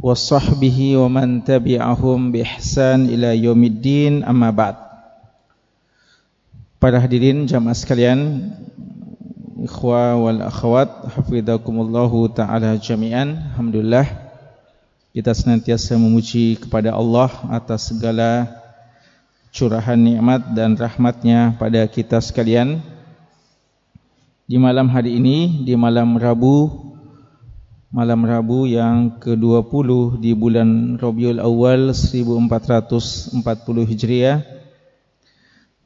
وصحبه ومن تبعهم بإحسان إلى يوم الدين أما بعد Para hadirin jamaah sekalian Ikhwa wal akhwat Hafidhakumullahu ta'ala jami'an Alhamdulillah Kita senantiasa memuji kepada Allah Atas segala curahan nikmat dan rahmatnya pada kita sekalian Di malam hari ini Di malam Rabu Malam Rabu yang ke-20 di bulan Rabiul Awal 1440 Hijriah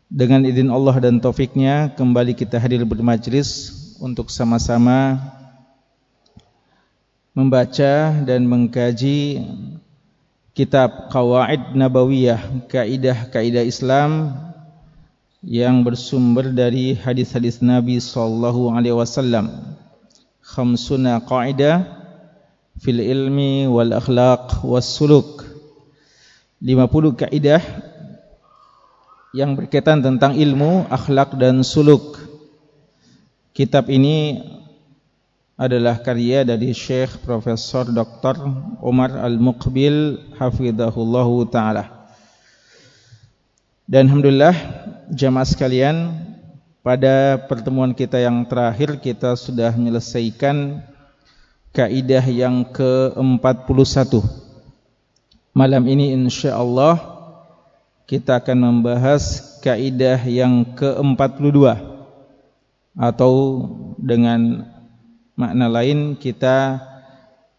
dengan izin Allah dan taufiknya kembali kita hadir bermajlis untuk sama-sama membaca dan mengkaji kitab Qawaid Nabawiyah, kaidah-kaidah Islam yang bersumber dari hadis-hadis Nabi sallallahu alaihi wasallam. Khamsuna qaidah fil ilmi wal akhlaq was suluk. 50 kaidah yang berkaitan tentang ilmu, akhlak dan suluk. Kitab ini adalah karya dari Syekh Profesor Dr. Umar Al-Muqbil hafizahullahu taala. Dan alhamdulillah jemaah sekalian, pada pertemuan kita yang terakhir kita sudah menyelesaikan kaidah yang ke-41. Malam ini insyaallah kita akan membahas kaidah yang ke-42 atau dengan makna lain kita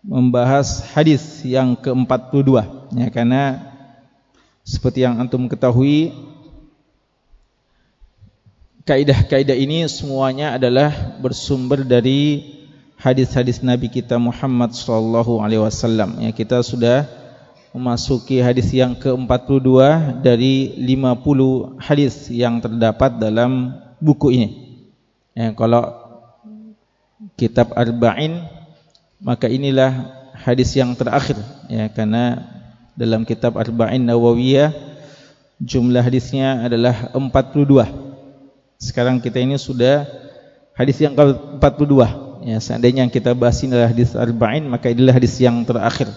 membahas hadis yang ke-42 ya karena seperti yang antum ketahui kaidah-kaidah ini semuanya adalah bersumber dari hadis-hadis Nabi kita Muhammad sallallahu alaihi wasallam ya kita sudah memasuki hadis yang ke-42 dari 50 hadis yang terdapat dalam buku ini. Ya, kalau kitab Arba'in maka inilah hadis yang terakhir ya karena dalam kitab Arba'in Nawawiyah jumlah hadisnya adalah 42. Sekarang kita ini sudah hadis yang ke-42. Ya, seandainya kita bahas ini adalah hadis Arba'in maka inilah hadis yang terakhir.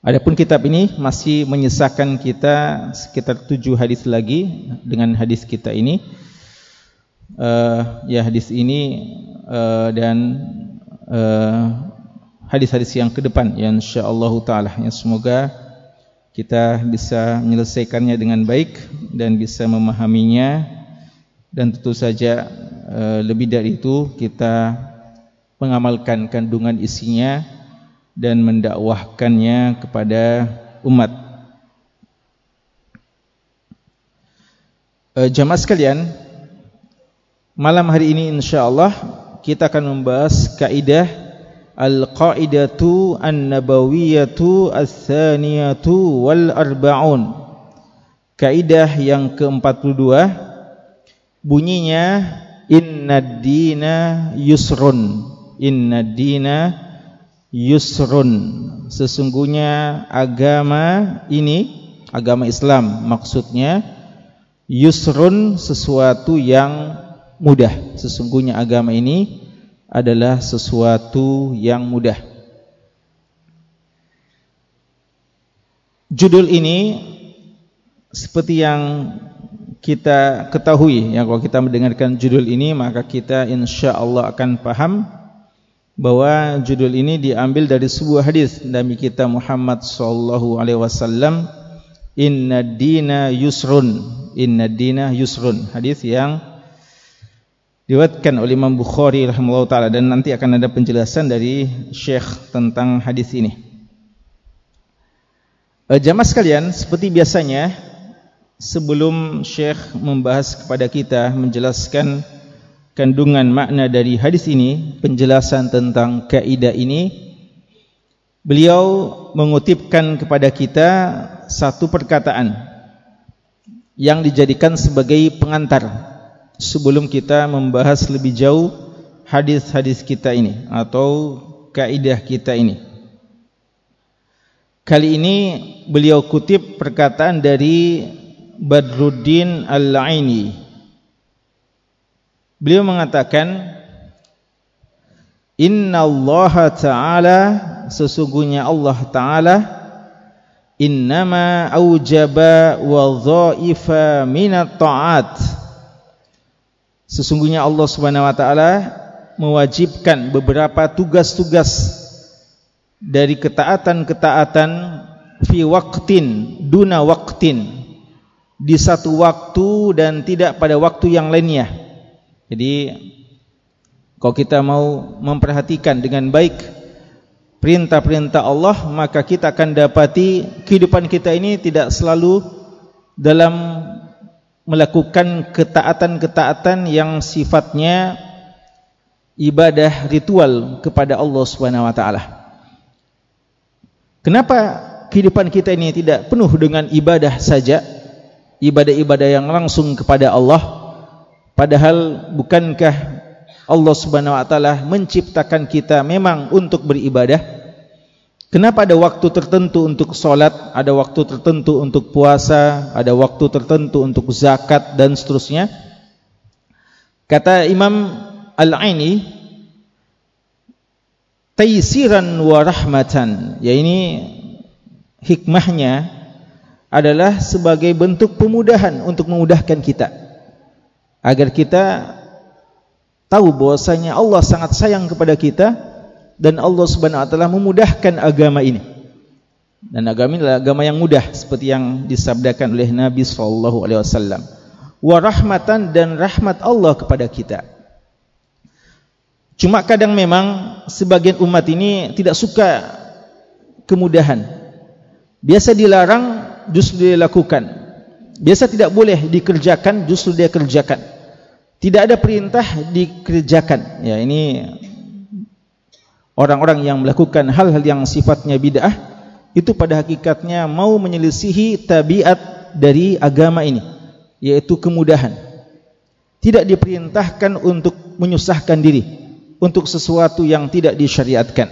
Adapun kitab ini masih menyisakan kita sekitar tujuh hadis lagi dengan hadis kita ini. Uh, ya hadis ini uh, dan uh, hadis-hadis yang ke depan ya insyaallah taala ya semoga kita bisa menyelesaikannya dengan baik dan bisa memahaminya dan tentu saja uh, lebih dari itu kita mengamalkan kandungan isinya dan mendakwahkannya kepada umat. E, jamaah sekalian, malam hari ini insyaAllah kita akan membahas kaidah Al-Qaidatu An-Nabawiyatu Al-Thaniyatu Wal-Arba'un Kaidah yang ke-42 Bunyinya Inna dina yusrun. Inna dina yusrun. Sesungguhnya agama ini agama Islam maksudnya yusrun sesuatu yang mudah. Sesungguhnya agama ini adalah sesuatu yang mudah. Judul ini seperti yang kita ketahui ya kalau kita mendengarkan judul ini maka kita insyaallah akan paham bahwa judul ini diambil dari sebuah hadis Nabi kita Muhammad sallallahu alaihi wasallam inna dina yusrun. Inna dina yusrun. Hadis yang diriwayatkan oleh Imam Bukhari rahimahullah taala dan nanti akan ada penjelasan dari Syekh tentang hadis ini. E, jamaah sekalian seperti biasanya sebelum Syekh membahas kepada kita menjelaskan kandungan makna dari hadis ini, penjelasan tentang kaidah ini beliau mengutipkan kepada kita satu perkataan yang dijadikan sebagai pengantar sebelum kita membahas lebih jauh hadis-hadis kita ini atau kaidah kita ini. Kali ini beliau kutip perkataan dari Badruddin Al-Aini. Beliau mengatakan Inna Allah Ta'ala Sesungguhnya Allah Ta'ala Innama awjaba wa dhaifa minat ta'at Sesungguhnya Allah Subhanahu Wa Ta'ala Mewajibkan beberapa tugas-tugas Dari ketaatan-ketaatan Fi waktin Duna waktin Di satu waktu dan tidak pada waktu yang lainnya Jadi kalau kita mau memperhatikan dengan baik perintah-perintah Allah, maka kita akan dapati kehidupan kita ini tidak selalu dalam melakukan ketaatan-ketaatan yang sifatnya ibadah ritual kepada Allah Subhanahu wa taala. Kenapa kehidupan kita ini tidak penuh dengan ibadah saja? Ibadah-ibadah yang langsung kepada Allah. Padahal bukankah Allah Subhanahu wa taala menciptakan kita memang untuk beribadah. Kenapa ada waktu tertentu untuk solat, ada waktu tertentu untuk puasa, ada waktu tertentu untuk zakat dan seterusnya? Kata Imam Al-Aini, "Taisiran wa rahmatan." Ya ini hikmahnya adalah sebagai bentuk pemudahan untuk memudahkan kita agar kita tahu bahwasanya Allah sangat sayang kepada kita dan Allah Subhanahu wa taala memudahkan agama ini. Dan agama ini adalah agama yang mudah seperti yang disabdakan oleh Nabi sallallahu alaihi wasallam. Wa rahmatan dan rahmat Allah kepada kita. Cuma kadang memang sebagian umat ini tidak suka kemudahan. Biasa dilarang justru dilakukan. Biasa tidak boleh dikerjakan justru dia kerjakan. Tidak ada perintah dikerjakan. Ya ini orang-orang yang melakukan hal-hal yang sifatnya bid'ah itu pada hakikatnya mau menyelisihi tabiat dari agama ini yaitu kemudahan. Tidak diperintahkan untuk menyusahkan diri untuk sesuatu yang tidak disyariatkan.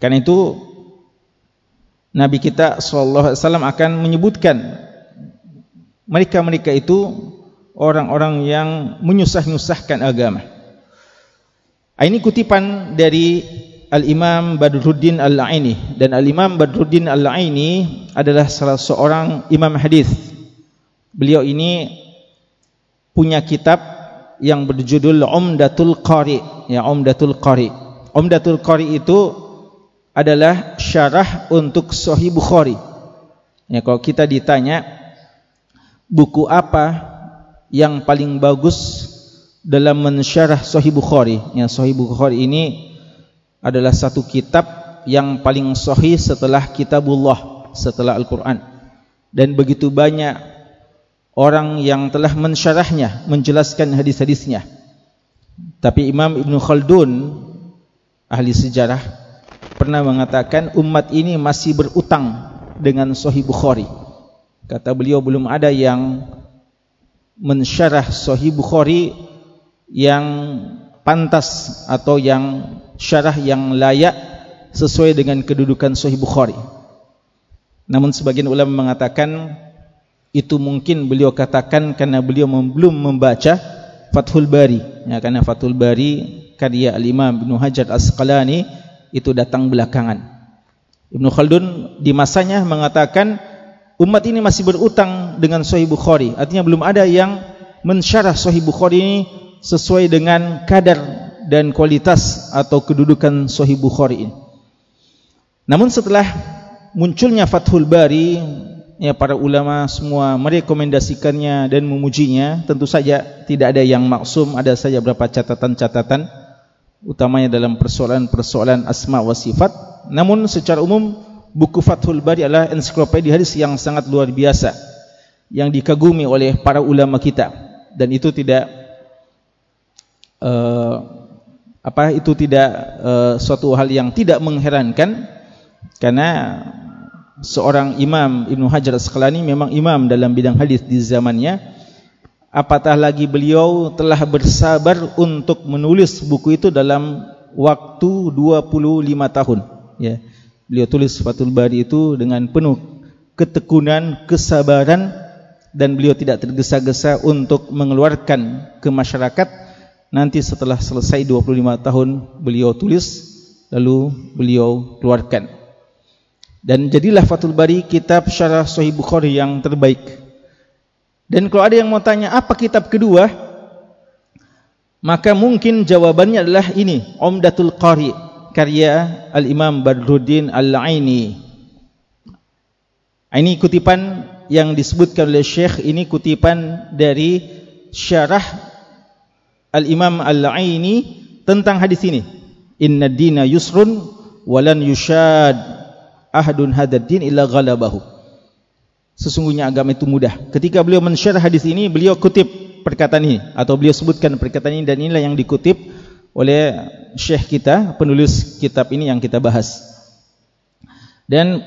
Karena itu Nabi kita sallallahu alaihi wasallam akan menyebutkan mereka-mereka itu orang-orang yang menyusah-nyusahkan agama. Ini kutipan dari Al-Imam Badruddin Al-Aini dan Al-Imam Badruddin Al-Aini adalah salah seorang imam hadis. Beliau ini punya kitab yang berjudul Umdatul Qari, ya Umdatul Qari. Umdatul Qari itu adalah syarah untuk Sahih Bukhari. Ya kalau kita ditanya buku apa yang paling bagus dalam mensyarah Sahih Bukhari. Yang Sahih Bukhari ini adalah satu kitab yang paling sahih setelah kitabullah, setelah Al-Quran. Dan begitu banyak orang yang telah mensyarahnya, menjelaskan hadis-hadisnya. Tapi Imam Ibn Khaldun, ahli sejarah, pernah mengatakan umat ini masih berutang dengan Sahih Bukhari. Kata beliau belum ada yang mensyarah Sahih Bukhari yang pantas atau yang syarah yang layak sesuai dengan kedudukan Sahih Bukhari. Namun sebagian ulama mengatakan itu mungkin beliau katakan karena beliau belum membaca Fathul Bari. Ya, karena Fathul Bari karya Al-Imam Ibn Hajar Asqalani itu datang belakangan. Ibn Khaldun di masanya mengatakan umat ini masih berutang dengan Sahih Bukhari. Artinya belum ada yang mensyarah Sahih Bukhari ini sesuai dengan kadar dan kualitas atau kedudukan Sahih Bukhari ini. Namun setelah munculnya Fathul Bari, ya para ulama semua merekomendasikannya dan memujinya. Tentu saja tidak ada yang maksum, ada saja beberapa catatan-catatan utamanya dalam persoalan-persoalan asma wa sifat. Namun secara umum buku Fathul Bari adalah ensiklopedia hadis yang sangat luar biasa yang dikagumi oleh para ulama kita dan itu tidak uh, apa itu tidak uh, suatu hal yang tidak mengherankan karena seorang imam Ibnu Hajar Asqalani memang imam dalam bidang hadis di zamannya apatah lagi beliau telah bersabar untuk menulis buku itu dalam waktu 25 tahun. Ya. Beliau tulis Fathul Bari itu dengan penuh ketekunan kesabaran dan beliau tidak tergesa-gesa untuk mengeluarkan ke masyarakat. Nanti setelah selesai 25 tahun beliau tulis lalu beliau keluarkan. Dan jadilah Fathul Bari kitab syarah Sahih Bukhari yang terbaik. Dan kalau ada yang mau tanya apa kitab kedua, maka mungkin jawabannya adalah ini, Umdatul Qari, karya Al-Imam Badruddin Al-Aini. Ini kutipan yang disebutkan oleh Syekh, ini kutipan dari syarah Al-Imam Al-Aini tentang hadis ini. Inna dina yusrun walan yushad ahadun hadad din illa ghalabahu. Sesungguhnya agama itu mudah. Ketika beliau mensyarah hadis ini, beliau kutip perkataan ini atau beliau sebutkan perkataan ini dan inilah yang dikutip oleh syekh kita, penulis kitab ini yang kita bahas. Dan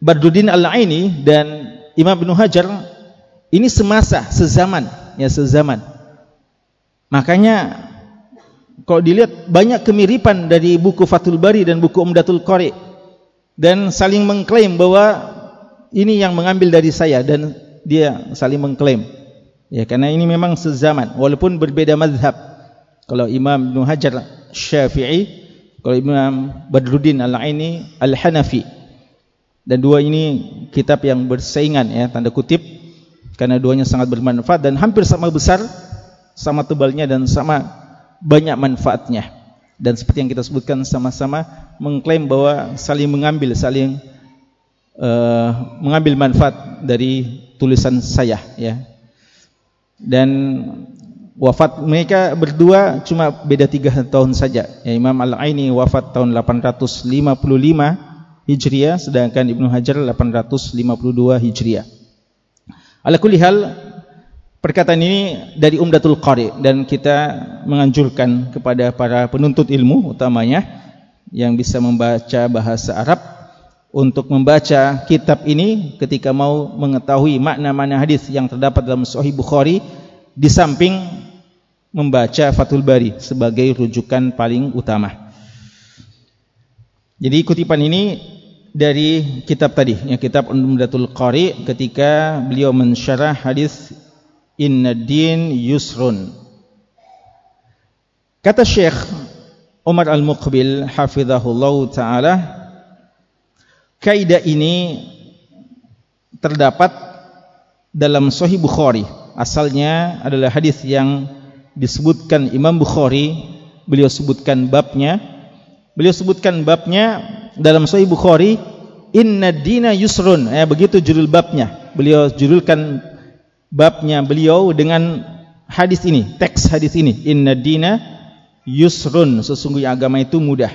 Badruddin Al-Aini dan Imam Ibn Hajar ini semasa, sezaman, ya sezaman. Makanya kalau dilihat banyak kemiripan dari buku Fathul Bari dan buku Umdatul Qari dan saling mengklaim bahwa ini yang mengambil dari saya dan dia saling mengklaim. Ya karena ini memang sezaman walaupun berbeda mazhab. Kalau Imam Ibn Hajar Syafi'i kalau Imam Badruddin Al-Aini Al-Hanafi. Dan dua ini kitab yang bersaingan ya tanda kutip karena duanya sangat bermanfaat dan hampir sama besar sama tebalnya dan sama banyak manfaatnya. Dan seperti yang kita sebutkan sama-sama mengklaim bahwa saling mengambil saling uh, mengambil manfaat dari tulisan saya ya. Dan wafat mereka berdua cuma beda tiga tahun saja. Ya, Imam Al-Aini wafat tahun 855 Hijriah sedangkan Ibnu Hajar 852 Hijriah. Ala kulli hal Perkataan ini dari Umdatul Qari dan kita menganjurkan kepada para penuntut ilmu utamanya yang bisa membaca bahasa Arab untuk membaca kitab ini ketika mau mengetahui makna-makna hadis yang terdapat dalam Sahih Bukhari di samping membaca Fathul Bari sebagai rujukan paling utama. Jadi kutipan ini dari kitab tadi, ya kitab Umdatul Qari ketika beliau mensyarah hadis inna din yusrun kata syekh Umar Al-Muqbil hafizahullah ta'ala kaidah ini terdapat dalam sahih Bukhari. Asalnya adalah hadis yang disebutkan Imam Bukhari. Beliau sebutkan babnya. Beliau sebutkan babnya dalam sahih Bukhari inna dina yusrun. Eh, begitu judul babnya. Beliau judulkan babnya beliau dengan hadis ini, teks hadis ini. Inna dina yusrun, sesungguhnya agama itu mudah.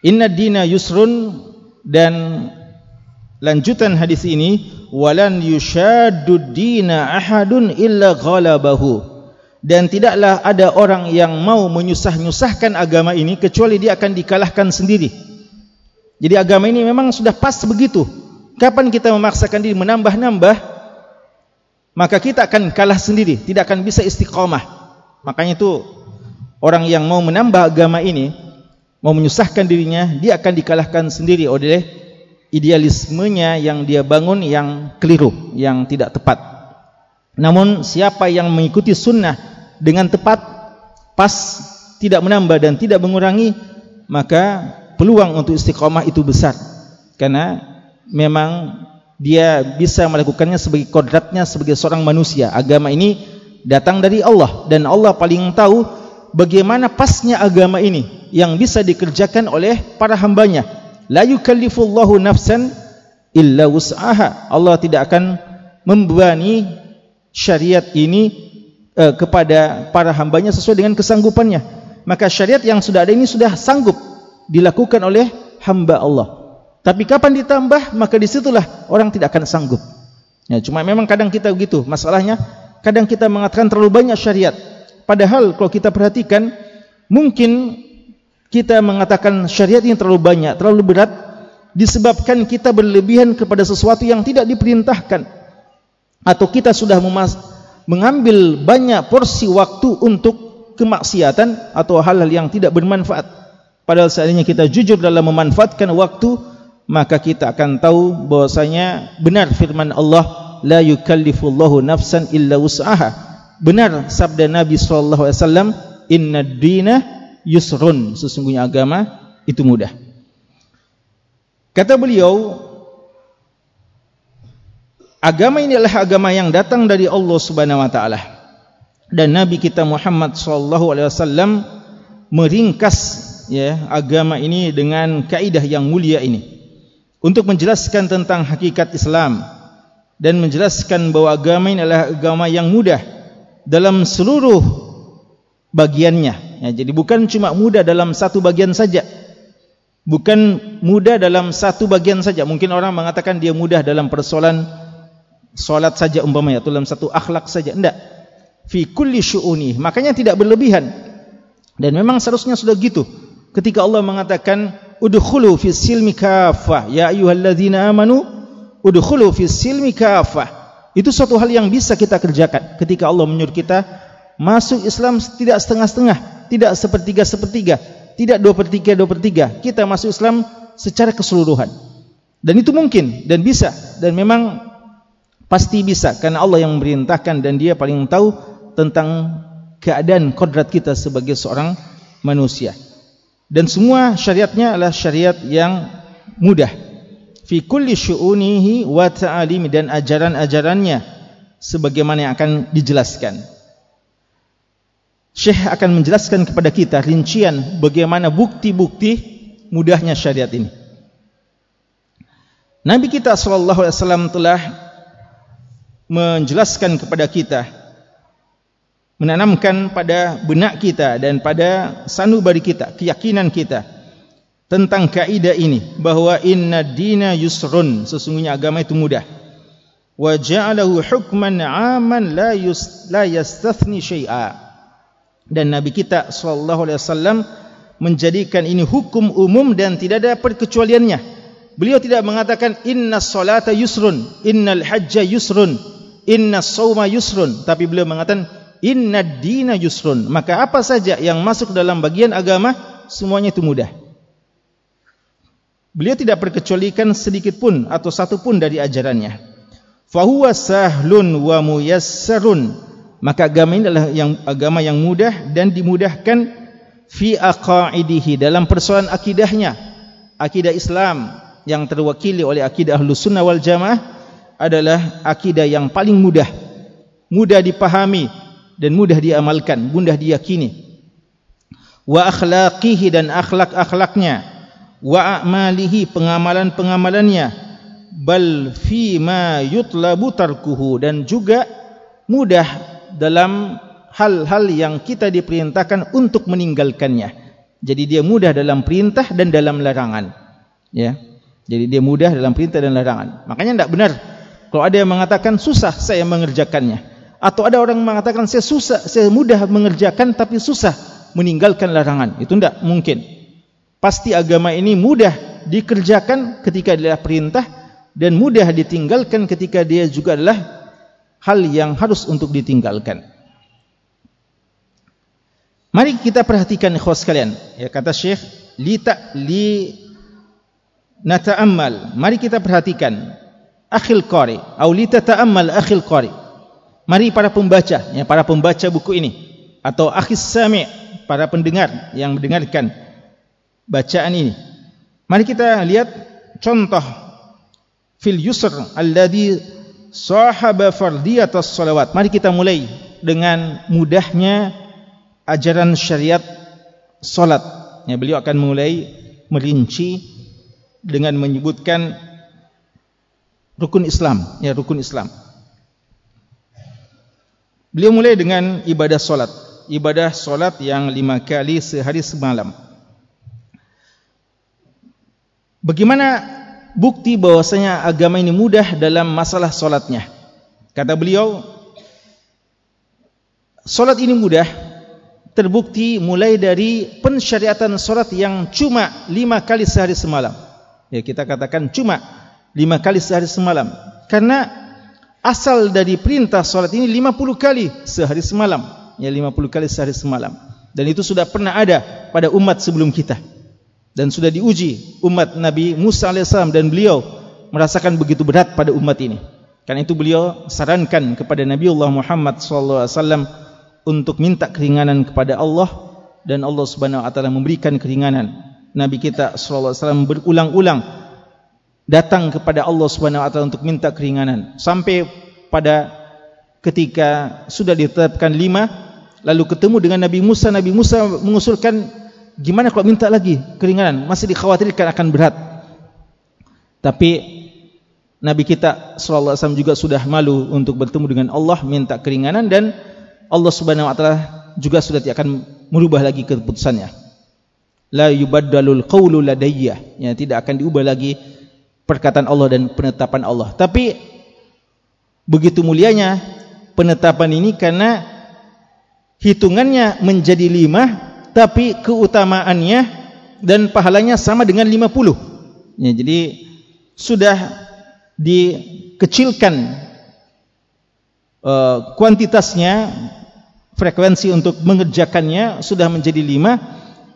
Inna dina yusrun dan lanjutan hadis ini walan yushaddu dina ahadun illa ghalabahu dan tidaklah ada orang yang mau menyusah-nyusahkan agama ini kecuali dia akan dikalahkan sendiri. Jadi agama ini memang sudah pas begitu. Kapan kita memaksakan diri menambah-nambah maka kita akan kalah sendiri, tidak akan bisa istiqamah. Makanya itu orang yang mau menambah agama ini, mau menyusahkan dirinya, dia akan dikalahkan sendiri oleh idealismenya yang dia bangun yang keliru, yang tidak tepat. Namun siapa yang mengikuti sunnah dengan tepat, pas, tidak menambah dan tidak mengurangi, maka peluang untuk istiqamah itu besar. Karena memang dia bisa melakukannya sebagai kodratnya sebagai seorang manusia. Agama ini datang dari Allah dan Allah paling tahu bagaimana pasnya agama ini yang bisa dikerjakan oleh para hambanya. La yukallifullahu nafsan illa wus'aha. Allah tidak akan membebani syariat ini uh, kepada para hambanya sesuai dengan kesanggupannya. Maka syariat yang sudah ada ini sudah sanggup dilakukan oleh hamba Allah. Tapi kapan ditambah maka disitulah orang tidak akan sanggup. Ya, cuma memang kadang kita begitu. Masalahnya kadang kita mengatakan terlalu banyak syariat. Padahal kalau kita perhatikan mungkin kita mengatakan syariat ini terlalu banyak, terlalu berat. disebabkan kita berlebihan kepada sesuatu yang tidak diperintahkan atau kita sudah memas mengambil banyak porsi waktu untuk kemaksiatan atau hal-hal yang tidak bermanfaat padahal seandainya kita jujur dalam memanfaatkan waktu maka kita akan tahu bahwasanya benar firman Allah la yukallifullahu nafsan illa wus'aha benar sabda Nabi sallallahu alaihi wasallam inna dina yusrun sesungguhnya agama itu mudah. Kata beliau agama ini adalah agama yang datang dari Allah Subhanahu wa taala. Dan Nabi kita Muhammad sallallahu alaihi wasallam meringkas ya agama ini dengan kaidah yang mulia ini. Untuk menjelaskan tentang hakikat Islam dan menjelaskan bahawa agama ini adalah agama yang mudah dalam seluruh bagiannya. Ya, jadi bukan cuma mudah dalam satu bagian saja. Bukan mudah dalam satu bagian saja. Mungkin orang mengatakan dia mudah dalam persoalan solat saja umpamanya atau dalam satu akhlak saja. Tidak. Fi kulli syu'uni. Makanya tidak berlebihan. Dan memang seharusnya sudah gitu. Ketika Allah mengatakan udkhulu fis silmi kafah ya ayyuhalladzina amanu udkhulu fis silmi kafah itu suatu hal yang bisa kita kerjakan ketika Allah menyuruh kita masuk Islam tidak setengah-setengah tidak sepertiga-sepertiga tidak dua per tiga dua per tiga kita masuk Islam secara keseluruhan. Dan itu mungkin dan bisa. Dan memang pasti bisa. Karena Allah yang memerintahkan dan dia paling tahu tentang keadaan kodrat kita sebagai seorang manusia. Dan semua syariatnya adalah syariat yang mudah. Fi kulli syu'unihi wa ta'alimi dan ajaran-ajarannya sebagaimana yang akan dijelaskan Syekh akan menjelaskan kepada kita rincian bagaimana bukti-bukti mudahnya syariat ini. Nabi kita sallallahu alaihi wasallam telah menjelaskan kepada kita menanamkan pada benak kita dan pada sanubari kita keyakinan kita tentang kaidah ini bahwa inna dina yusrun sesungguhnya agama itu mudah. Wa ja'alahu hukman 'aman la yus la yastathni syai'a dan nabi kita sallallahu alaihi wasallam menjadikan ini hukum umum dan tidak ada perkecualiannya. Beliau tidak mengatakan inna salata yusrun innal hajja yusrun inna sauma yusrun. Tapi beliau mengatakan inna dina yusrun. Maka apa saja yang masuk dalam bagian agama semuanya itu mudah. Beliau tidak perkecualikan sedikit pun atau satu pun dari ajarannya. Fahuwa sahlun wa muyassarun maka agama ini adalah yang agama yang mudah dan dimudahkan fi aqaidihi dalam persoalan akidahnya. Akidah Islam yang terwakili oleh akidah Ahlus Sunnah wal Jamaah adalah akidah yang paling mudah. Mudah dipahami dan mudah diamalkan, mudah diyakini. Wa akhlaqihi dan akhlak-akhlaknya, wa a'malihi pengamalan-pengamalannya, bal fi ma yutlabu tarkuhu dan juga mudah dalam hal-hal yang kita diperintahkan untuk meninggalkannya. Jadi dia mudah dalam perintah dan dalam larangan. Ya. Jadi dia mudah dalam perintah dan larangan. Makanya tidak benar kalau ada yang mengatakan susah saya mengerjakannya atau ada orang mengatakan saya susah saya mudah mengerjakan tapi susah meninggalkan larangan itu tidak mungkin pasti agama ini mudah dikerjakan ketika dia perintah dan mudah ditinggalkan ketika dia juga adalah hal yang harus untuk ditinggalkan. Mari kita perhatikan ikhwas sekalian. Ya kata syekh li ta li nata'ammal. Mari kita perhatikan akhil qari atau li tata'ammal akhil qari. Mari para pembaca, ya, para pembaca buku ini. Atau akhis sami' para pendengar yang mendengarkan bacaan ini. Mari kita lihat contoh fil yusr alladhi sahaba fardiyatas salawat. Mari kita mulai dengan mudahnya ajaran syariat salat. Ya, beliau akan mulai merinci dengan menyebutkan rukun Islam, ya rukun Islam. Beliau mulai dengan ibadah solat, ibadah solat yang lima kali sehari semalam. Bagaimana bukti bahwasanya agama ini mudah dalam masalah solatnya? Kata beliau, solat ini mudah terbukti mulai dari pensyariatan solat yang cuma lima kali sehari semalam. Ya kita katakan cuma lima kali sehari semalam. Karena asal dari perintah solat ini lima puluh kali sehari semalam. Ya lima puluh kali sehari semalam. Dan itu sudah pernah ada pada umat sebelum kita. Dan sudah diuji umat Nabi Musa AS dan beliau merasakan begitu berat pada umat ini. Karena itu beliau sarankan kepada Nabi Allah Muhammad SAW untuk minta keringanan kepada Allah dan Allah Subhanahu Wa Taala memberikan keringanan. Nabi kita sallallahu alaihi wasallam berulang-ulang datang kepada Allah Subhanahu wa taala untuk minta keringanan sampai pada ketika sudah ditetapkan lima lalu ketemu dengan Nabi Musa Nabi Musa mengusulkan gimana kalau minta lagi? Keringanan. Masih dikhawatirkan akan berat. Tapi Nabi kita sallallahu alaihi wasallam juga sudah malu untuk bertemu dengan Allah minta keringanan dan Allah Subhanahu wa taala juga sudah tidak akan merubah lagi keputusannya. La yubaddalul qawlu ladayya. Ya tidak akan diubah lagi perkataan Allah dan penetapan Allah. Tapi begitu mulianya penetapan ini karena hitungannya menjadi lima tapi keutamaannya dan pahalanya sama dengan lima puluh. Ya, jadi sudah dikecilkan uh, kuantitasnya frekuensi untuk mengerjakannya sudah menjadi lima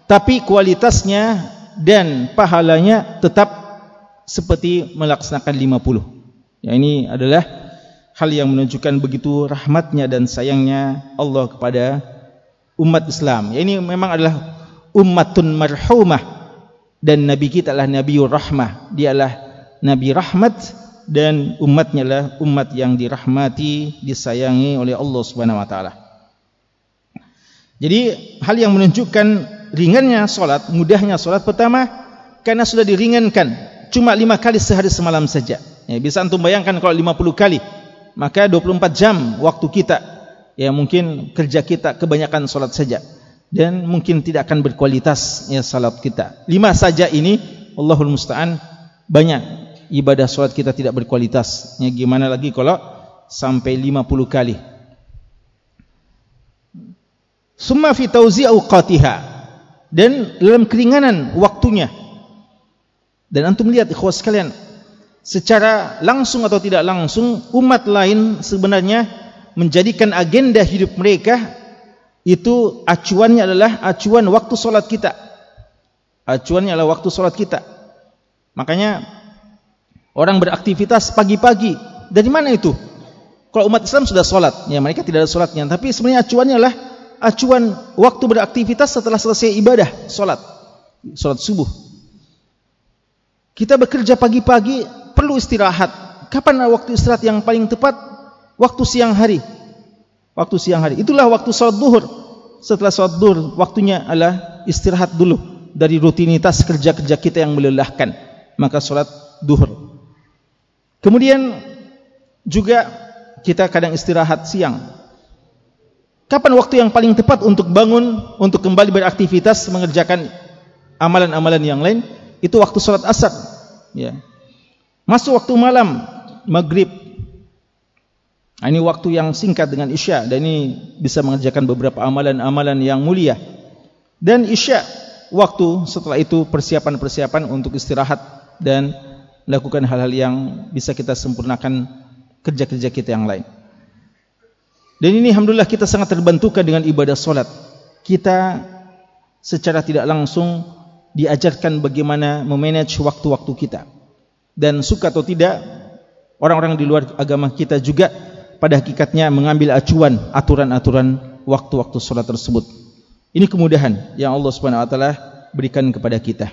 tapi kualitasnya dan pahalanya tetap seperti melaksanakan 50 ya ini adalah hal yang menunjukkan begitu rahmatnya dan sayangnya Allah kepada umat Islam. Ya ini memang adalah ummatun marhumah. Dan Nabi kita adalah Nabiur Rahmah. Dia adalah Nabi Rahmat. Dan umatnya adalah umat yang dirahmati disayangi oleh Allah Subhanahu Wa Taala. Jadi hal yang menunjukkan ringannya solat, mudahnya solat pertama karena sudah diringankan cuma lima kali sehari semalam saja. Ya, bisa antum bayangkan kalau lima puluh kali maka dua puluh empat jam waktu kita ya mungkin kerja kita kebanyakan solat saja dan mungkin tidak akan berkualitas ya salat kita. Lima saja ini Allahul musta'an banyak ibadah solat kita tidak berkualitas. Ya gimana lagi kalau sampai lima puluh kali. Summa fi tauzi' awqatiha dan dalam keringanan waktunya. Dan antum lihat ikhwas sekalian, secara langsung atau tidak langsung umat lain sebenarnya menjadikan agenda hidup mereka itu acuannya adalah acuan waktu solat kita. Acuannya adalah waktu solat kita. Makanya orang beraktivitas pagi-pagi dari mana itu? Kalau umat Islam sudah solat, ya mereka tidak ada solatnya. Tapi sebenarnya acuannya adalah acuan waktu beraktivitas setelah selesai ibadah solat solat subuh kita bekerja pagi-pagi perlu istirahat kapan waktu istirahat yang paling tepat waktu siang hari waktu siang hari itulah waktu solat duhur setelah solat duhur waktunya adalah istirahat dulu dari rutinitas kerja-kerja kita yang melelahkan maka solat duhur kemudian juga kita kadang istirahat siang Kapan waktu yang paling tepat untuk bangun, untuk kembali beraktivitas, mengerjakan amalan-amalan yang lain? Itu waktu sholat asar. Ya. Masuk waktu malam, maghrib. Nah, ini waktu yang singkat dengan isya. Dan ini bisa mengerjakan beberapa amalan-amalan yang mulia. Dan isya, waktu setelah itu persiapan-persiapan untuk istirahat. Dan melakukan hal-hal yang bisa kita sempurnakan kerja-kerja kita yang lain. Dan ini alhamdulillah kita sangat terbantukan dengan ibadah solat. Kita secara tidak langsung diajarkan bagaimana memanage waktu-waktu kita. Dan suka atau tidak, orang-orang di luar agama kita juga pada hakikatnya mengambil acuan aturan-aturan waktu-waktu solat tersebut. Ini kemudahan yang Allah Subhanahu Wa Taala berikan kepada kita.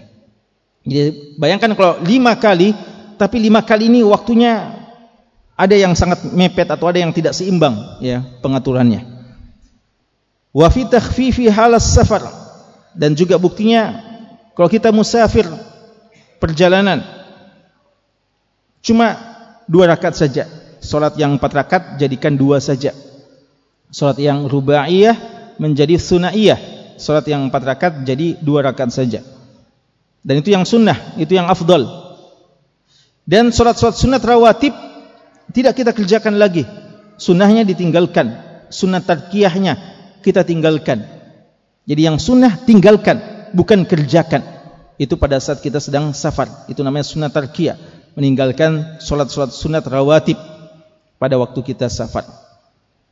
Jadi bayangkan kalau lima kali, tapi lima kali ini waktunya ada yang sangat mepet atau ada yang tidak seimbang ya pengaturannya. Wa fi takhfifi halas safar dan juga buktinya kalau kita musafir perjalanan cuma dua rakaat saja. Salat yang empat rakaat jadikan dua saja. Salat yang rubaiyah menjadi sunaiyah. Salat yang empat rakaat jadi dua rakaat saja. Dan itu yang sunnah, itu yang afdal. Dan salat-salat sunat rawatib tidak kita kerjakan lagi sunnahnya ditinggalkan sunnah tarkiyahnya kita tinggalkan jadi yang sunnah tinggalkan bukan kerjakan itu pada saat kita sedang safar itu namanya sunat tarkiyah meninggalkan solat-solat sunat rawatib pada waktu kita safar.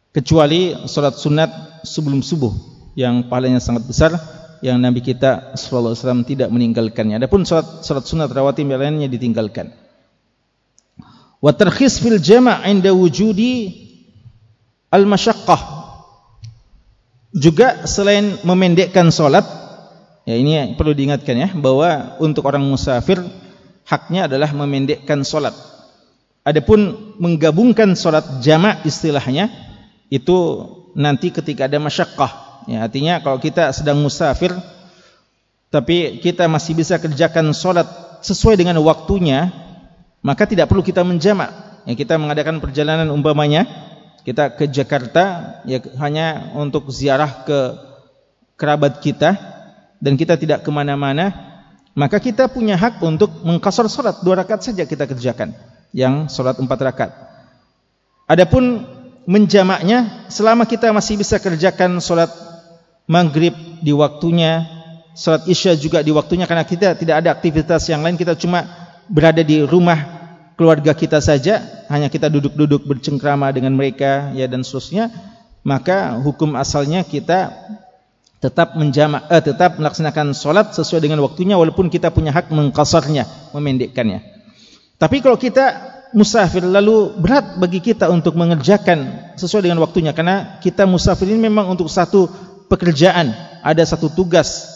Kecuali solat sunat sebelum subuh yang pahalanya sangat besar yang Nabi kita sallallahu alaihi wasallam tidak meninggalkannya. Adapun solat solat sunat rawatib lainnya ditinggalkan. Wa tarkhis fil jama' inda wujudi al masyaqqah juga selain memendekkan solat ya ini perlu diingatkan ya bahwa untuk orang musafir haknya adalah memendekkan solat adapun menggabungkan solat jama' istilahnya itu nanti ketika ada masyaqqah. Ya artinya kalau kita sedang musafir tapi kita masih bisa kerjakan solat sesuai dengan waktunya maka tidak perlu kita menjamak. Ya kita mengadakan perjalanan umpamanya kita ke Jakarta ya hanya untuk ziarah ke kerabat kita dan kita tidak kemana-mana maka kita punya hak untuk mengkasar solat. Dua rakaat saja kita kerjakan yang solat empat rakaat. Adapun menjamaknya selama kita masih bisa kerjakan solat maghrib di waktunya solat isya juga di waktunya karena kita tidak ada aktivitas yang lain kita cuma berada di rumah keluarga kita saja hanya kita duduk-duduk bercengkrama dengan mereka ya dan seterusnya maka hukum asalnya kita tetap menjamak eh, tetap melaksanakan solat sesuai dengan waktunya walaupun kita punya hak mengkasarnya memendekkannya tapi kalau kita musafir lalu berat bagi kita untuk mengerjakan sesuai dengan waktunya. Karena kita musafir ini memang untuk satu pekerjaan. Ada satu tugas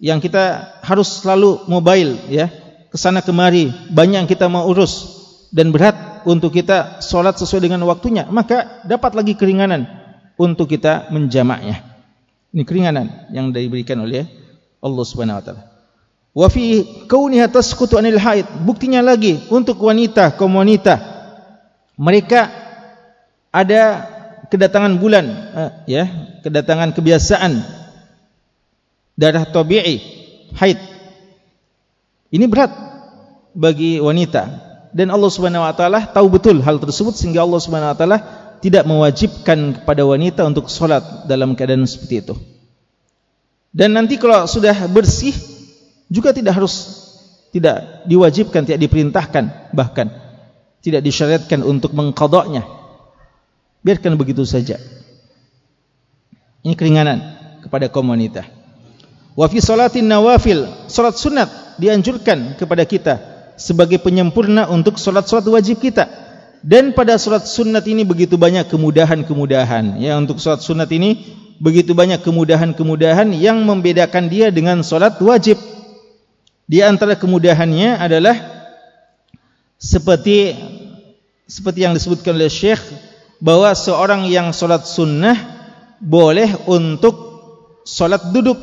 yang kita harus selalu mobile ya. Ke sana kemari banyak yang kita mau urus. Dan berat untuk kita solat sesuai dengan waktunya. Maka dapat lagi keringanan untuk kita menjamaknya. Ini keringanan yang diberikan oleh Allah Subhanahu wa taala wa fi kauniha tasqutu anil haid. Buktinya lagi untuk wanita kaum wanita. Mereka ada kedatangan bulan eh, ya kedatangan kebiasaan. Darah tabi'i haid. Ini berat bagi wanita. Dan Allah Subhanahu wa taala tahu betul hal tersebut sehingga Allah Subhanahu wa taala tidak mewajibkan kepada wanita untuk salat dalam keadaan seperti itu. Dan nanti kalau sudah bersih juga tidak harus tidak diwajibkan, tidak diperintahkan bahkan tidak disyariatkan untuk mengqadanya. Biarkan begitu saja. Ini keringanan kepada kaum wanita. Wa fi salatin nawafil, salat sunat dianjurkan kepada kita sebagai penyempurna untuk solat-solat wajib kita. Dan pada solat sunat ini begitu banyak kemudahan-kemudahan. Ya untuk solat sunat ini begitu banyak kemudahan-kemudahan yang membedakan dia dengan solat wajib. Di antara kemudahannya adalah seperti seperti yang disebutkan oleh Syekh bahwa seorang yang solat sunnah boleh untuk solat duduk.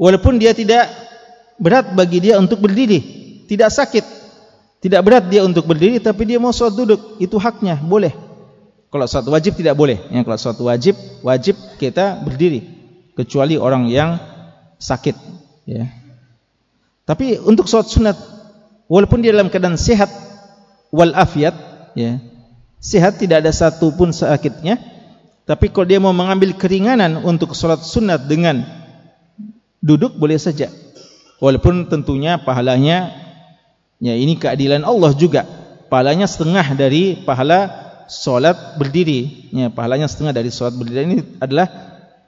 Walaupun dia tidak berat bagi dia untuk berdiri. Tidak sakit. Tidak berat dia untuk berdiri tapi dia mau sholat duduk. Itu haknya boleh. Kalau sholat wajib tidak boleh. Yang kalau sholat wajib wajib kita berdiri. Kecuali orang yang sakit. Ya tapi untuk sholat sunat walaupun dia dalam keadaan sehat wal afiat ya sehat tidak ada satu pun sakitnya tapi kalau dia mau mengambil keringanan untuk sholat sunat dengan duduk boleh saja. Walaupun tentunya pahalanya ya ini keadilan Allah juga. Pahalanya setengah dari pahala solat berdiri. Ya pahalanya setengah dari solat berdiri. Ini adalah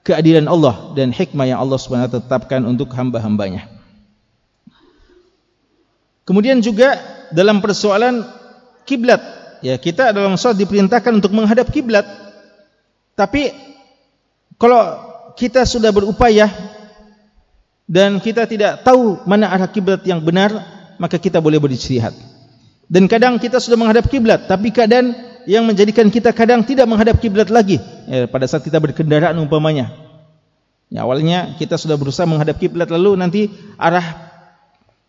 keadilan Allah dan hikmah yang Allah Subhanahu tetapkan untuk hamba-hambanya kemudian juga dalam persoalan kiblat. Ya kita dalam solat diperintahkan untuk menghadap kiblat. Tapi kalau kita sudah berupaya dan kita tidak tahu mana arah kiblat yang benar maka kita boleh berijtihad dan kadang kita sudah menghadap kiblat tapi keadaan yang menjadikan kita kadang tidak menghadap kiblat lagi ya, pada saat kita berkendaraan umpamanya. Ya, awalnya kita sudah berusaha menghadap kiblat lalu nanti arah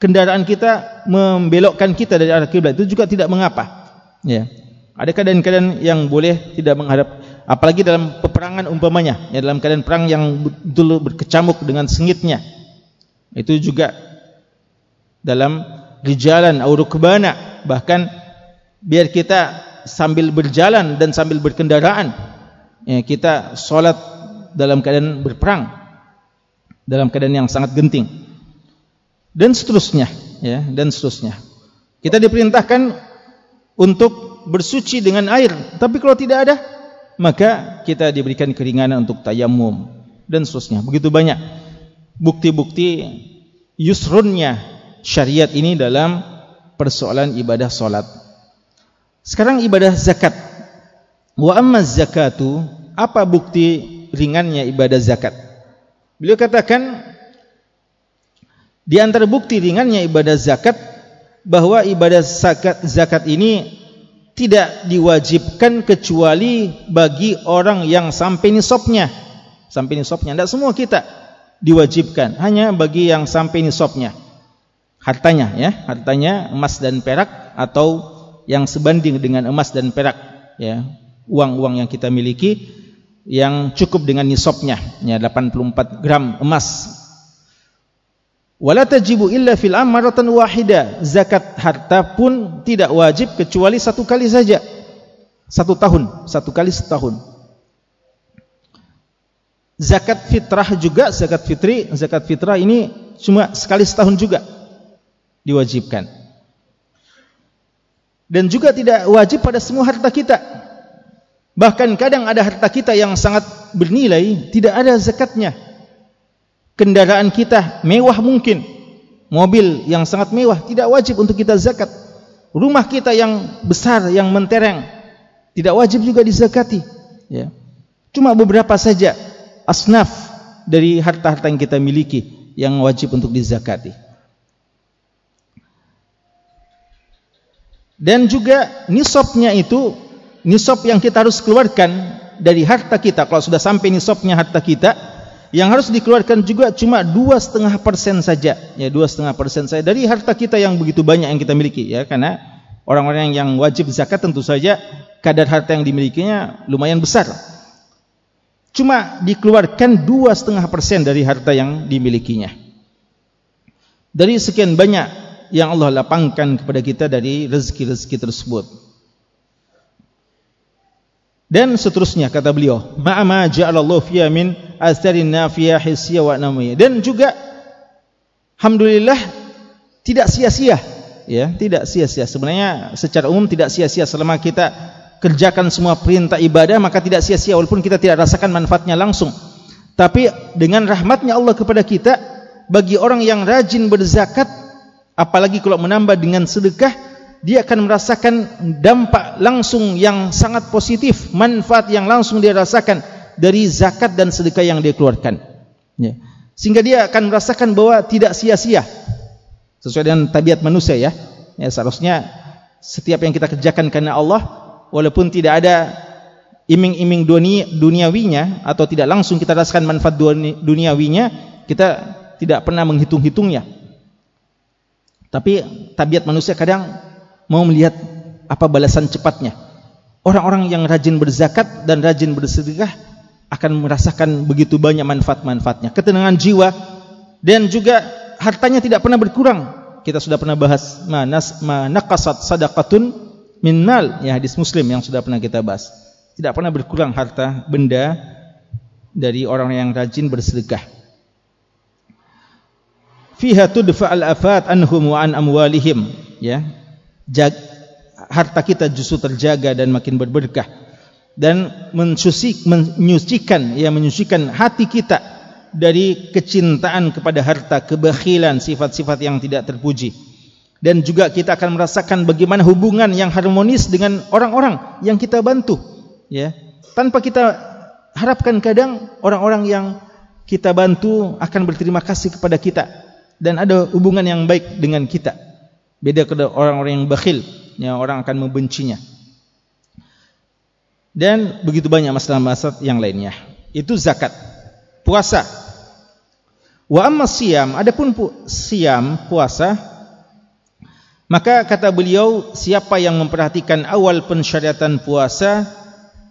kendaraan kita membelokkan kita dari arah kiblat. Itu juga tidak mengapa. Ya. Ada keadaan-keadaan yang boleh tidak menghadap apalagi dalam peperangan umpamanya ya dalam keadaan perang yang betul berkecamuk dengan sengitnya. Itu juga dalam rijalan atau rukbana. Bahkan biar kita sambil berjalan dan sambil berkendaraan ya, kita solat dalam keadaan berperang dalam keadaan yang sangat genting dan seterusnya ya dan seterusnya. Kita diperintahkan untuk bersuci dengan air. Tapi kalau tidak ada maka kita diberikan keringanan untuk tayamum dan seterusnya. Begitu banyak bukti-bukti yusrunnya syariat ini dalam persoalan ibadah solat. Sekarang ibadah zakat. Wa amma zakatu apa bukti ringannya ibadah zakat? Beliau katakan di antara bukti ringannya ibadah zakat bahwa ibadah zakat zakat ini tidak diwajibkan kecuali bagi orang yang sampai nisabnya. Sampai nisabnya. Tidak semua kita diwajibkan, hanya bagi yang sampai nisabnya. Hartanya ya, hartanya emas dan perak atau yang sebanding dengan emas dan perak ya. Uang-uang yang kita miliki yang cukup dengan nisabnya ya 84 gram emas Wala tajibu illa fil amaratan wahida. Zakat harta pun tidak wajib kecuali satu kali saja. Satu tahun, satu kali setahun. Zakat fitrah juga, zakat fitri, zakat fitrah ini cuma sekali setahun juga diwajibkan. Dan juga tidak wajib pada semua harta kita. Bahkan kadang ada harta kita yang sangat bernilai, tidak ada zakatnya kendaraan kita mewah mungkin. Mobil yang sangat mewah tidak wajib untuk kita zakat. Rumah kita yang besar yang mentereng tidak wajib juga dizakati. Ya. Cuma beberapa saja asnaf dari harta-harta yang kita miliki yang wajib untuk dizakati. Dan juga nisabnya itu nisab yang kita harus keluarkan dari harta kita. Kalau sudah sampai nisabnya harta kita yang harus dikeluarkan juga cuma dua setengah persen saja. Ya dua setengah persen saja. Dari harta kita yang begitu banyak yang kita miliki ya karena orang-orang yang wajib zakat tentu saja kadar harta yang dimilikinya lumayan besar. Cuma dikeluarkan dua setengah persen dari harta yang dimilikinya. Dari sekian banyak yang Allah lapangkan kepada kita dari rezeki-rezeki tersebut dan seterusnya kata beliau ma'ama ja'alallahu fiya min astarin nafiyah hissiyah wa namiyah. Dan juga alhamdulillah tidak sia-sia. Ya tidak sia-sia. Sebenarnya secara umum tidak sia-sia selama kita kerjakan semua perintah ibadah maka tidak sia-sia walaupun kita tidak rasakan manfaatnya langsung. Tapi dengan rahmatnya Allah kepada kita bagi orang yang rajin berzakat apalagi kalau menambah dengan sedekah dia akan merasakan dampak langsung yang sangat positif, manfaat yang langsung dia rasakan dari zakat dan sedekah yang dia keluarkan. Ya. Sehingga dia akan merasakan bahwa tidak sia-sia. Sesuai dengan tabiat manusia ya. ya. Seharusnya setiap yang kita kerjakan karena Allah, walaupun tidak ada iming-iming dunia, duniawinya, atau tidak langsung kita rasakan manfaat duniawinya, kita tidak pernah menghitung-hitungnya. Tapi tabiat manusia kadang mau melihat apa balasan cepatnya. Orang-orang yang rajin berzakat dan rajin bersedekah akan merasakan begitu banyak manfaat-manfaatnya. Ketenangan jiwa dan juga hartanya tidak pernah berkurang. Kita sudah pernah bahas manas manaqasat sadaqatun min mal ya hadis Muslim yang sudah pernah kita bahas. Tidak pernah berkurang harta benda dari orang yang rajin bersedekah. Fiha tudfa al-afat anhum wa an amwalihim ya harta kita justru terjaga dan makin berberkah. Dan menyucikan ya menyucikan hati kita dari kecintaan kepada harta kebakhilan sifat-sifat yang tidak terpuji. Dan juga kita akan merasakan bagaimana hubungan yang harmonis dengan orang-orang yang kita bantu ya. Tanpa kita harapkan kadang orang-orang yang kita bantu akan berterima kasih kepada kita. Dan ada hubungan yang baik dengan kita Beda kepada orang-orang yang bakhil, yang orang akan membencinya. Dan begitu banyak masalah-masalah yang lainnya. Itu zakat, puasa. Wa amma siyam, adapun pu siam puasa, maka kata beliau, siapa yang memperhatikan awal pensyariatan puasa,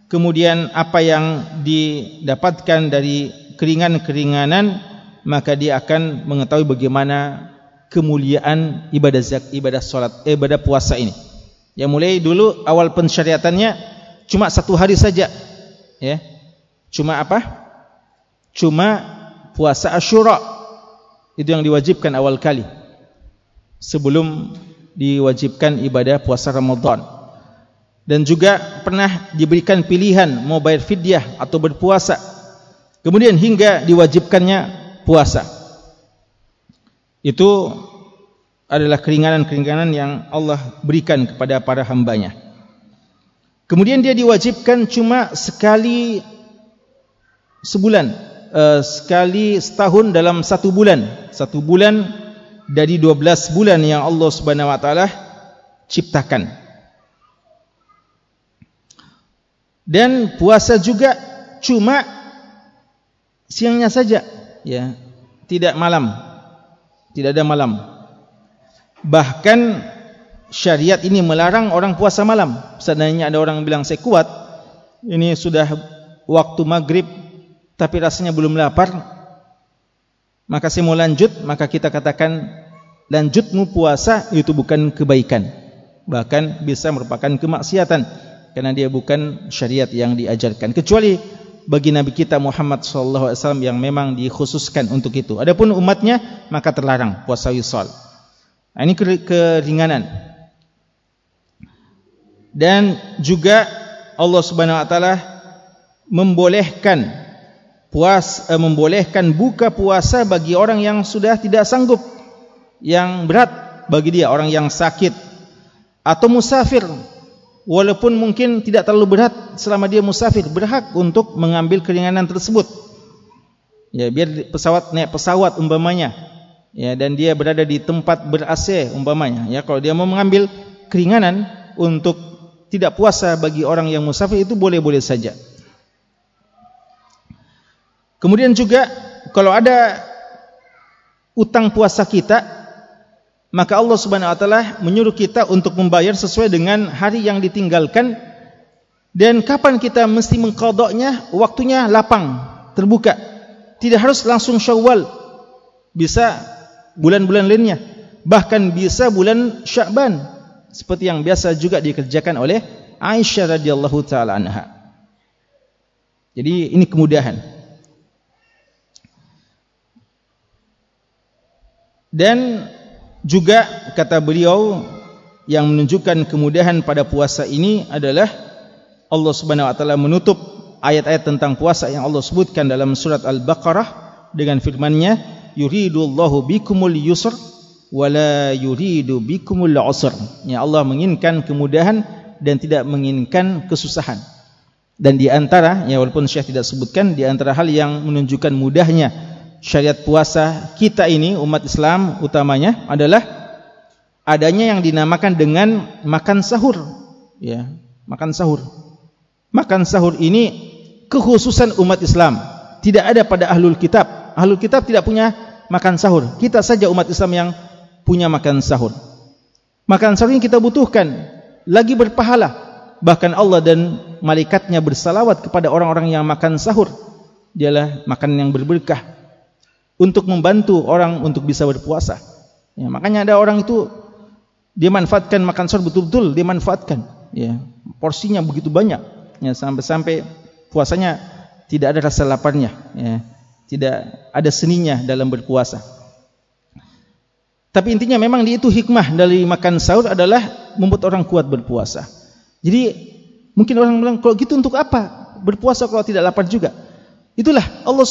kemudian apa yang didapatkan dari keringan-keringanan, maka dia akan mengetahui bagaimana kemuliaan ibadah zakat, ibadah solat, eh, ibadah puasa ini. Yang mulai dulu awal pensyariatannya cuma satu hari saja, ya. Cuma apa? Cuma puasa Ashura itu yang diwajibkan awal kali. sebelum diwajibkan ibadah puasa Ramadan. Dan juga pernah diberikan pilihan mau bayar fidyah atau berpuasa. Kemudian hingga diwajibkannya puasa. Itu adalah keringanan-keringanan yang Allah berikan kepada para hambanya. Kemudian dia diwajibkan cuma sekali sebulan, uh, sekali setahun dalam satu bulan. Satu bulan dari dua belas bulan yang Allah subhanahu wa ta'ala ciptakan. Dan puasa juga cuma siangnya saja. ya, Tidak malam. Tidak ada malam. Bahkan syariat ini melarang orang puasa malam. Seandainya ada orang bilang saya kuat, ini sudah waktu maghrib, tapi rasanya belum lapar, maka saya mau lanjut, maka kita katakan lanjutmu puasa itu bukan kebaikan. Bahkan bisa merupakan kemaksiatan karena dia bukan syariat yang diajarkan kecuali bagi Nabi kita Muhammad wasallam yang memang dikhususkan untuk itu. Adapun umatnya maka terlarang puasa wisal. Nah, ini keringanan. Dan juga Allah Subhanahu wa taala membolehkan puas eh, membolehkan buka puasa bagi orang yang sudah tidak sanggup yang berat bagi dia orang yang sakit atau musafir walaupun mungkin tidak terlalu berat selama dia musafir berhak untuk mengambil keringanan tersebut. Ya biar pesawat naik pesawat umpamanya. Ya dan dia berada di tempat ber-AC umpamanya. Ya kalau dia mau mengambil keringanan untuk tidak puasa bagi orang yang musafir itu boleh-boleh saja. Kemudian juga kalau ada utang puasa kita maka Allah Subhanahu wa taala menyuruh kita untuk membayar sesuai dengan hari yang ditinggalkan. Dan kapan kita mesti mengqadanya waktunya lapang terbuka. Tidak harus langsung Syawal bisa bulan-bulan lainnya. Bahkan bisa bulan Sya'ban seperti yang biasa juga dikerjakan oleh Aisyah radhiyallahu taala anha. Jadi ini kemudahan. Dan juga kata beliau yang menunjukkan kemudahan pada puasa ini adalah Allah Subhanahu wa taala menutup ayat-ayat tentang puasa yang Allah sebutkan dalam surat Al-Baqarah dengan firman-Nya yuridullahu bikumul yusr wala yuridu bikumul usr. Ya Allah menginginkan kemudahan dan tidak menginginkan kesusahan. Dan di antara ya walaupun Syekh tidak sebutkan di antara hal yang menunjukkan mudahnya syariat puasa kita ini umat Islam utamanya adalah adanya yang dinamakan dengan makan sahur. Ya makan sahur. Makan sahur ini kekhususan umat Islam. Tidak ada pada ahlul kitab. Ahlul kitab tidak punya makan sahur. Kita saja umat Islam yang punya makan sahur. Makan sahur ini kita butuhkan lagi berpahala. Bahkan Allah dan malaikatnya bersalawat kepada orang-orang yang makan sahur. Dialah makan yang berberkah untuk membantu orang untuk bisa berpuasa. Ya, makanya ada orang itu dia manfaatkan makan sahur betul-betul dia manfaatkan. Ya, porsinya begitu banyak. Ya, sampai-sampai puasanya tidak ada rasa laparnya. Ya, tidak ada seninya dalam berpuasa. Tapi intinya memang di itu hikmah dari makan sahur adalah membuat orang kuat berpuasa. Jadi mungkin orang bilang kalau gitu untuk apa berpuasa kalau tidak lapar juga? Itulah Allah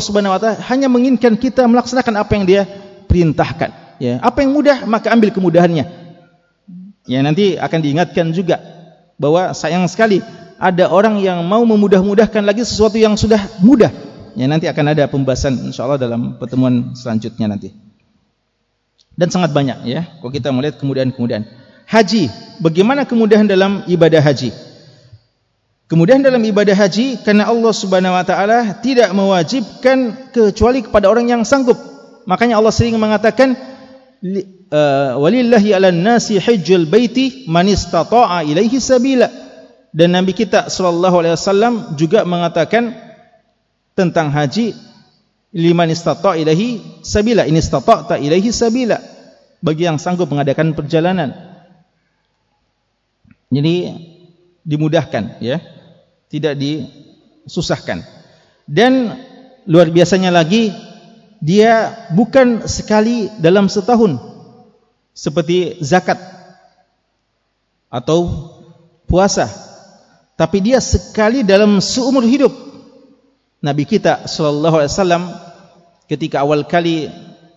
Subhanahu wa taala hanya menginginkan kita melaksanakan apa yang Dia perintahkan. Ya, apa yang mudah maka ambil kemudahannya. Ya, nanti akan diingatkan juga bahwa sayang sekali ada orang yang mau memudah-mudahkan lagi sesuatu yang sudah mudah. Ya, nanti akan ada pembahasan insyaallah dalam pertemuan selanjutnya nanti. Dan sangat banyak ya, kalau kita melihat kemudahan-kemudahan. Haji, bagaimana kemudahan dalam ibadah haji? Kemudian dalam ibadah haji karena Allah Subhanahu wa taala tidak mewajibkan kecuali kepada orang yang sanggup. Makanya Allah sering mengatakan eh, walillahi 'alan nasi hajjul baiti man istata'a ilaihi sabila. Dan Nabi kita sallallahu alaihi wasallam juga mengatakan tentang haji liman istata'a ilaihi sabila in istata'ta ilaihi sabila bagi yang sanggup mengadakan perjalanan. Jadi dimudahkan ya tidak disusahkan. Dan luar biasanya lagi dia bukan sekali dalam setahun seperti zakat atau puasa tapi dia sekali dalam seumur hidup. Nabi kita sallallahu alaihi wasallam ketika awal kali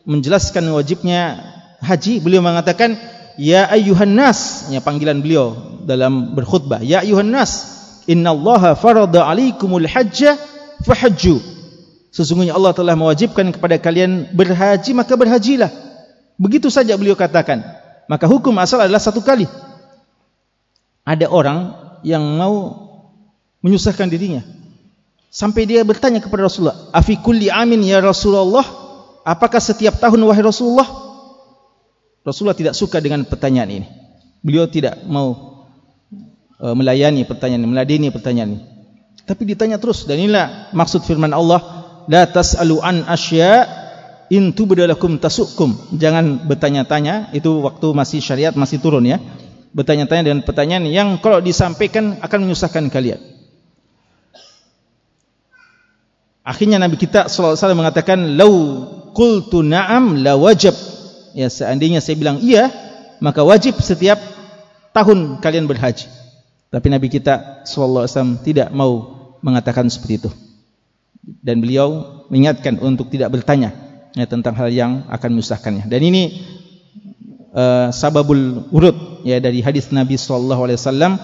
menjelaskan wajibnya haji beliau mengatakan ya ayyuhan nas ya panggilan beliau dalam berkhutbah ya ayyuhan nas innallaha farada alaikumul hajja fahajju. Sesungguhnya Allah telah mewajibkan kepada kalian berhaji maka berhajilah. Begitu saja beliau katakan. Maka hukum asal adalah satu kali. Ada orang yang mau menyusahkan dirinya. Sampai dia bertanya kepada Rasulullah afi kulli amin ya Rasulullah? Apakah setiap tahun wahai Rasulullah? Rasulullah tidak suka dengan pertanyaan ini. Beliau tidak mau uh, melayani pertanyaan ini meladeni pertanyaan ini tapi ditanya terus dan inilah maksud firman Allah la tasalu an asya in tubdalakum tasukum jangan bertanya-tanya itu waktu masih syariat masih turun ya bertanya-tanya dengan pertanyaan yang kalau disampaikan akan menyusahkan kalian Akhirnya Nabi kita sallallahu alaihi wasallam mengatakan lau qultu na'am la wajib. Ya seandainya saya bilang iya, maka wajib setiap tahun kalian berhaji. Tapi Nabi kita wasallam tidak mau mengatakan seperti itu. Dan beliau mengingatkan untuk tidak bertanya ya, tentang hal yang akan menyusahkannya. Dan ini uh, sababul urut ya dari hadis Nabi wasallam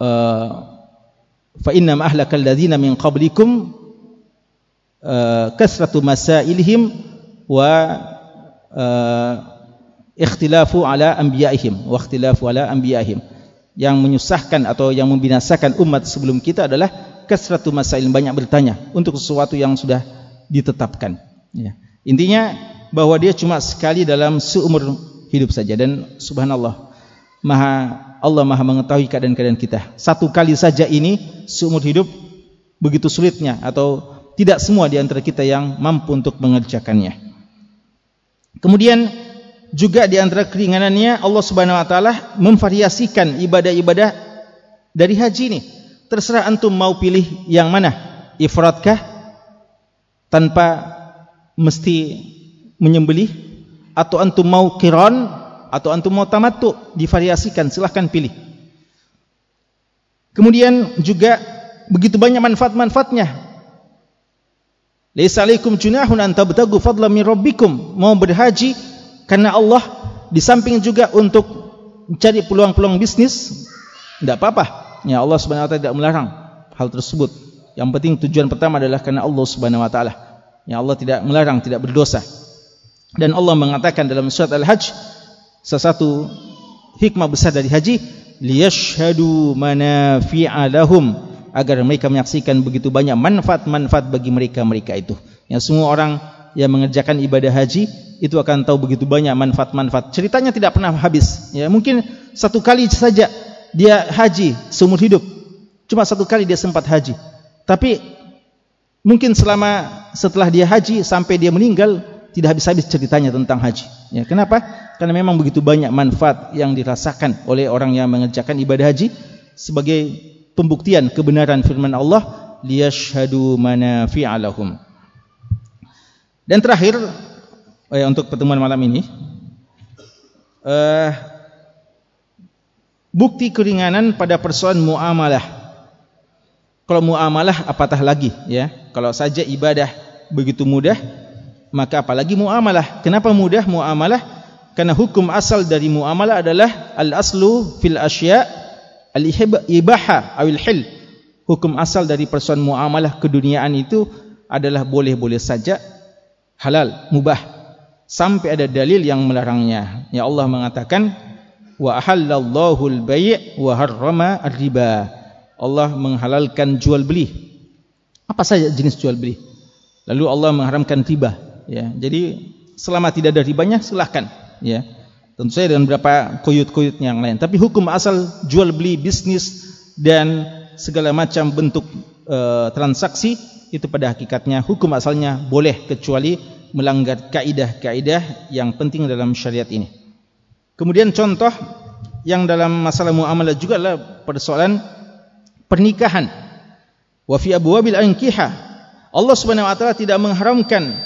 uh, ma ahlakal ladzina min qablikum uh, kasratu masailihim wa uh, ikhtilafu ala anbiya'ihim wa ikhtilafu ala anbiya'ihim yang menyusahkan atau yang membinasakan umat sebelum kita adalah kasratu masail banyak bertanya untuk sesuatu yang sudah ditetapkan ya. intinya bahwa dia cuma sekali dalam seumur hidup saja dan subhanallah maha Allah maha mengetahui keadaan-keadaan kita. Satu kali saja ini seumur hidup begitu sulitnya atau tidak semua di antara kita yang mampu untuk mengerjakannya. Kemudian juga di antara keringanannya Allah Subhanahu wa taala memvariasikan ibadah-ibadah dari haji ini. Terserah antum mau pilih yang mana? Ifradkah tanpa mesti menyembelih? Atau antum mau qiran? Atau antum mau tamattu? Divariasikan silahkan pilih. Kemudian juga begitu banyak manfaat-manfaatnya. Laisa alaikum junahun an tabtagu fadlan min rabbikum. Mau berhaji karena Allah di samping juga untuk mencari peluang-peluang bisnis tidak apa-apa. Ya Allah Subhanahu wa taala tidak melarang hal tersebut. Yang penting tujuan pertama adalah karena Allah Subhanahu wa taala. Ya Allah tidak melarang tidak berdosa. Dan Allah mengatakan dalam surat Al-Hajj satu hikmah besar dari haji liyashhadu manafi'a lahum agar mereka menyaksikan begitu banyak manfaat-manfaat bagi mereka-mereka itu. Yang semua orang yang mengerjakan ibadah haji itu akan tahu begitu banyak manfaat-manfaat. Ceritanya tidak pernah habis. Ya, mungkin satu kali saja dia haji seumur hidup. Cuma satu kali dia sempat haji. Tapi mungkin selama setelah dia haji sampai dia meninggal tidak habis-habis ceritanya tentang haji. Ya, kenapa? Karena memang begitu banyak manfaat yang dirasakan oleh orang yang mengerjakan ibadah haji sebagai pembuktian kebenaran firman Allah liyashhadu manafi'alahum. Dan terakhir eh, untuk pertemuan malam ini. Eh, bukti keringanan pada persoalan muamalah. Kalau muamalah apatah lagi ya. Kalau saja ibadah begitu mudah maka apalagi muamalah? Kenapa mudah muamalah? Karena hukum asal dari muamalah adalah al aslu fil asya al ibaha awil hil. Hukum asal dari persoalan muamalah keduniaan itu adalah boleh-boleh saja halal mubah sampai ada dalil yang melarangnya. Ya Allah mengatakan wa ahallallahu al bay' wa harrama ar riba Allah menghalalkan jual beli. Apa saja jenis jual beli. Lalu Allah mengharamkan riba ya. Jadi selama tidak ada ribanya silahkan ya. Tentu saja dengan beberapa koyut-koyut yang lain. Tapi hukum asal jual beli bisnis dan segala macam bentuk e, transaksi itu pada hakikatnya hukum asalnya boleh kecuali melanggar kaidah-kaidah yang penting dalam syariat ini. Kemudian contoh yang dalam masalah muamalah juga adalah persoalan pernikahan. Wa fi abwabil ankiha. Allah Subhanahu wa taala tidak mengharamkan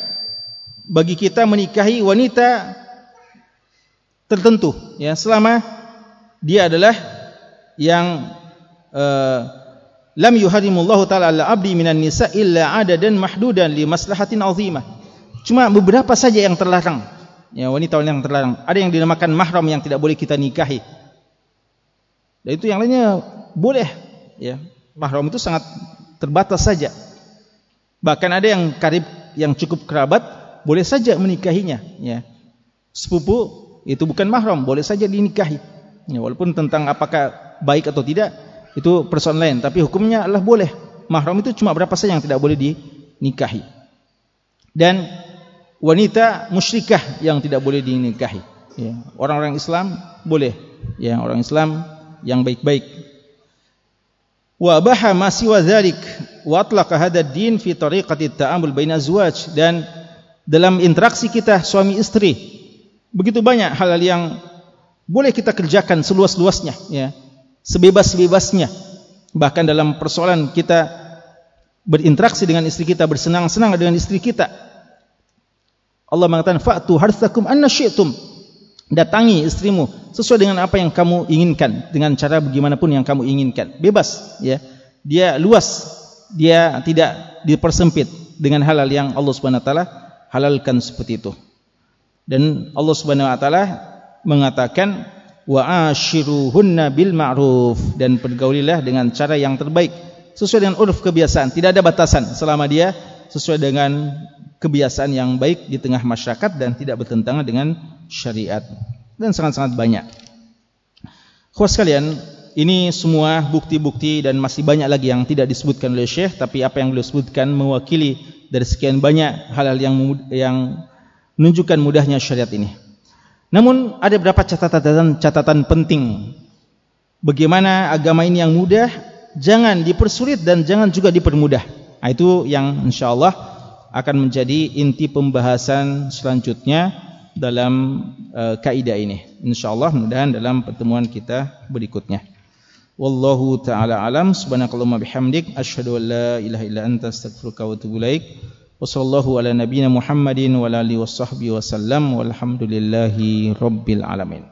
bagi kita menikahi wanita tertentu ya selama dia adalah yang uh, lam yuharimullahu taala ala abdi minan nisa illa adadan mahdudan li maslahatin azimah cuma beberapa saja yang terlarang. Ya wanita yang terlarang. Ada yang dinamakan mahram yang tidak boleh kita nikahi. Dan itu yang lainnya boleh ya. Mahram itu sangat terbatas saja. Bahkan ada yang karib yang cukup kerabat boleh saja menikahinya ya. Sepupu itu bukan mahram boleh saja dinikahi. Ya, walaupun tentang apakah baik atau tidak itu persoalan lain. Tapi hukumnya adalah boleh. Mahram itu cuma berapa saja yang tidak boleh dinikahi. Dan wanita musyrikah yang tidak boleh dinikahi. Ya, orang-orang Islam boleh. Ya orang Islam yang baik-baik. Wa baha ma siwa dzalik wa atlaqa hadha ad-din fi tariqati at-ta'amul baina azwaj dan dalam interaksi kita suami istri begitu banyak hal-hal yang boleh kita kerjakan seluas-luasnya ya sebebas-bebasnya. Bahkan dalam persoalan kita berinteraksi dengan istri kita bersenang-senang dengan istri kita Allah mengatakan fa'tu harthakum anna syi'tum. Datangi istrimu sesuai dengan apa yang kamu inginkan dengan cara bagaimanapun yang kamu inginkan. Bebas ya. Dia luas dia tidak dipersempit dengan halal yang Allah Subhanahu wa taala halalkan seperti itu. Dan Allah Subhanahu wa taala mengatakan wa ashiruhunna bil ma'ruf. Dan pergaulilah dengan cara yang terbaik sesuai dengan uruf kebiasaan. Tidak ada batasan selama dia sesuai dengan kebiasaan yang baik di tengah masyarakat dan tidak bertentangan dengan syariat. Dan sangat-sangat banyak. Khusus kalian ini semua bukti-bukti dan masih banyak lagi yang tidak disebutkan oleh Syekh tapi apa yang beliau sebutkan mewakili dari sekian banyak hal-hal yang yang menunjukkan mudahnya syariat ini. Namun ada beberapa catatan-catatan penting. Bagaimana agama ini yang mudah jangan dipersulit dan jangan juga dipermudah. Nah, itu yang insyaallah akan menjadi inti pembahasan selanjutnya dalam uh, kaidah ini. Insyaallah mudah dalam pertemuan kita berikutnya. Wallahu taala alam subhanakallahumma bihamdik asyhadu an la ilaha illa anta astaghfiruka wa atubu ilaik. Wassallallahu ala nabiyyina Muhammadin wa alihi washabbihi wasallam walhamdulillahi rabbil alamin